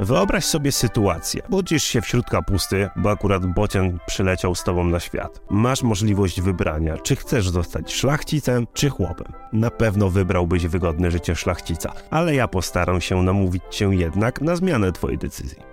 Wyobraź sobie sytuację. Budzisz się wśród kapusty, bo akurat bocian przyleciał z tobą na świat. Masz możliwość wybrania, czy chcesz zostać szlachcicem, czy chłopem. Na pewno wybrałbyś wygodne życie szlachcica, ale ja postaram się namówić cię jednak na zmianę twojej decyzji.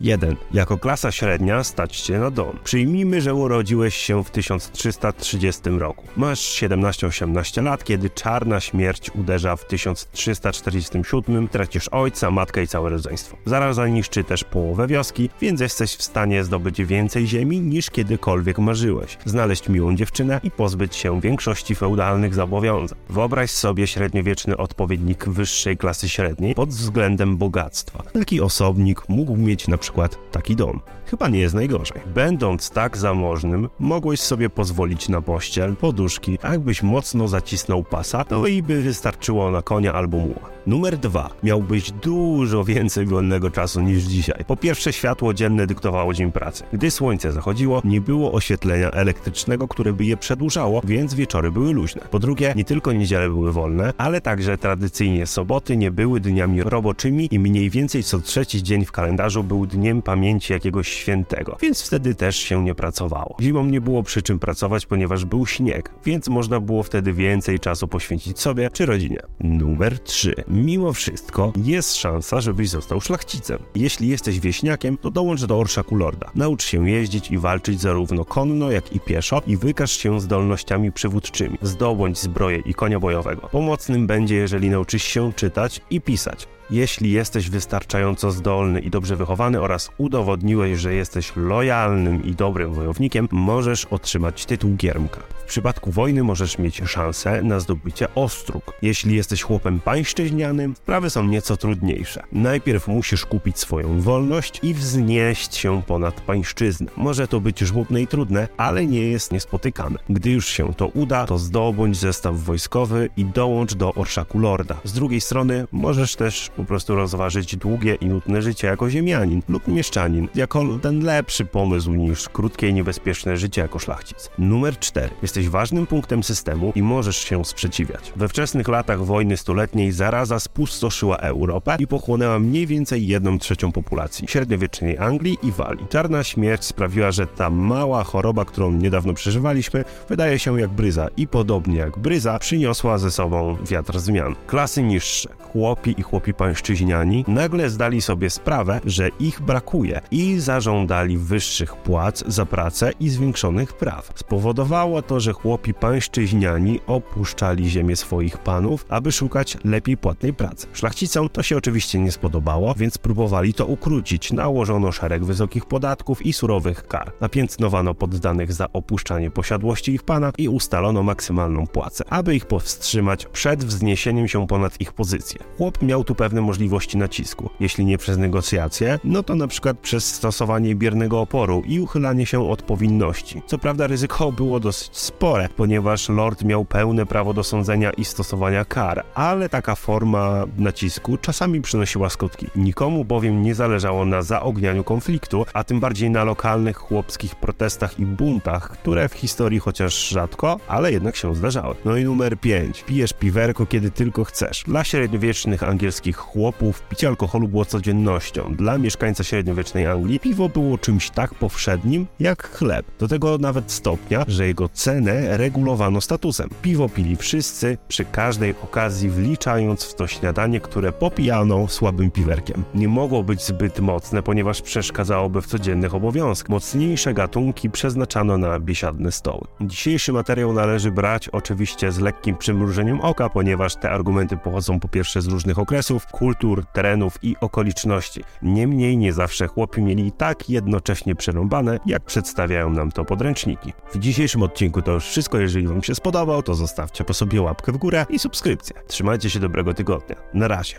1. Jako klasa średnia stać się na dom. Przyjmijmy, że urodziłeś się w 1330 roku. Masz 17-18 lat, kiedy czarna śmierć uderza w 1347, tracisz ojca, matkę i całe rodzeństwo. Zaraz zaniszczy też połowę wioski, więc jesteś w stanie zdobyć więcej ziemi niż kiedykolwiek marzyłeś. Znaleźć miłą dziewczynę i pozbyć się większości feudalnych zobowiązań. Wyobraź sobie średniowieczny odpowiednik wyższej klasy średniej pod względem bogactwa. Taki osobnik mógł mieć na przykład taki dom. Chyba nie jest najgorzej. Będąc tak zamożnym, mogłeś sobie pozwolić na pościel, poduszki, a jakbyś mocno zacisnął pasa, to i by wystarczyło na konia albo muła. Numer dwa. Miałbyś dużo więcej wolnego czasu niż dzisiaj. Po pierwsze, światło dzienne dyktowało dzień pracy. Gdy słońce zachodziło, nie było oświetlenia elektrycznego, które by je przedłużało, więc wieczory były luźne. Po drugie, nie tylko niedziele były wolne, ale także tradycyjnie soboty nie były dniami roboczymi i mniej więcej co trzeci dzień w kalendarzu był dniem pamięci jakiegoś świętego, więc wtedy też się nie pracowało. Zimą nie było przy czym pracować, ponieważ był śnieg, więc można było wtedy więcej czasu poświęcić sobie czy rodzinie. Numer 3. Mimo wszystko jest szansa, żebyś został szlachcicem. Jeśli jesteś wieśniakiem, to dołącz do orszaku lorda. Naucz się jeździć i walczyć zarówno konno, jak i pieszo i wykaż się zdolnościami przywódczymi. Zdobądź zbroję i konia bojowego. Pomocnym będzie, jeżeli nauczysz się czytać i pisać jeśli jesteś wystarczająco zdolny i dobrze wychowany oraz udowodniłeś, że jesteś lojalnym i dobrym wojownikiem, możesz otrzymać tytuł giermka. Przypadku wojny możesz mieć szansę na zdobycie ostróg. Jeśli jesteś chłopem pańszczyźnianym, sprawy są nieco trudniejsze. Najpierw musisz kupić swoją wolność i wznieść się ponad pańszczyznę. Może to być żmudne i trudne, ale nie jest niespotykane. Gdy już się to uda, to zdobądź zestaw wojskowy i dołącz do orszaku lorda. Z drugiej strony możesz też po prostu rozważyć długie i nudne życie jako ziemianin lub mieszczanin, jako ten lepszy pomysł niż krótkie i niebezpieczne życie jako szlachcic. Numer 4. Jesteś ważnym punktem systemu i możesz się sprzeciwiać. We wczesnych latach wojny stuletniej zaraza spustoszyła Europę i pochłonęła mniej więcej jedną trzecią populacji średniowiecznej Anglii i Walii. Czarna śmierć sprawiła, że ta mała choroba, którą niedawno przeżywaliśmy, wydaje się jak bryza i podobnie jak bryza przyniosła ze sobą wiatr zmian. Klasy niższe, chłopi i chłopi pańszczyźniani nagle zdali sobie sprawę, że ich brakuje i zażądali wyższych płac za pracę i zwiększonych praw. Spowodowało to, że chłopi pańszczyźniani opuszczali ziemię swoich panów, aby szukać lepiej płatnej pracy. Szlachcicom to się oczywiście nie spodobało, więc próbowali to ukrócić. Nałożono szereg wysokich podatków i surowych kar. Napiętnowano poddanych za opuszczanie posiadłości ich pana i ustalono maksymalną płacę, aby ich powstrzymać przed wzniesieniem się ponad ich pozycję. Chłop miał tu pewne możliwości nacisku. Jeśli nie przez negocjacje, no to na przykład przez stosowanie biernego oporu i uchylanie się od powinności. Co prawda ryzyko było dosyć spore, ponieważ lord miał pełne prawo do sądzenia i stosowania kar, ale taka forma nacisku czasami przynosiła skutki. Nikomu bowiem nie zależało na zaognianiu konfliktu, a tym bardziej na lokalnych chłopskich protestach i buntach, które w historii chociaż rzadko, ale jednak się zdarzały. No i numer 5. Pijesz piwerko kiedy tylko chcesz. Dla średniowiecznych angielskich chłopów picie alkoholu było codziennością. Dla mieszkańca średniowiecznej Anglii piwo było czymś tak powszednim jak chleb. Do tego nawet stopnia, że jego cenę regulowano statusem. Piwo pili wszyscy, przy każdej okazji wliczając w to śniadanie, które popijano słabym piwerkiem. Nie mogło być zbyt mocne, ponieważ przeszkadzałoby w codziennych obowiązkach. Mocniejsze gatunki przeznaczano na biesiadne stoły. Dzisiejszy materiał należy brać oczywiście z lekkim przymrużeniem oka, ponieważ te argumenty pochodzą po pierwsze z różnych okresów, kultur, terenów i okoliczności. Niemniej nie zawsze chłopi mieli tak jednocześnie przerąbane, jak przedstawiają nam to podręczniki. W dzisiejszym odcinku to już wszystko. Jeżeli Wam się spodobał, to zostawcie po sobie łapkę w górę i subskrypcję. Trzymajcie się dobrego tygodnia. Na razie.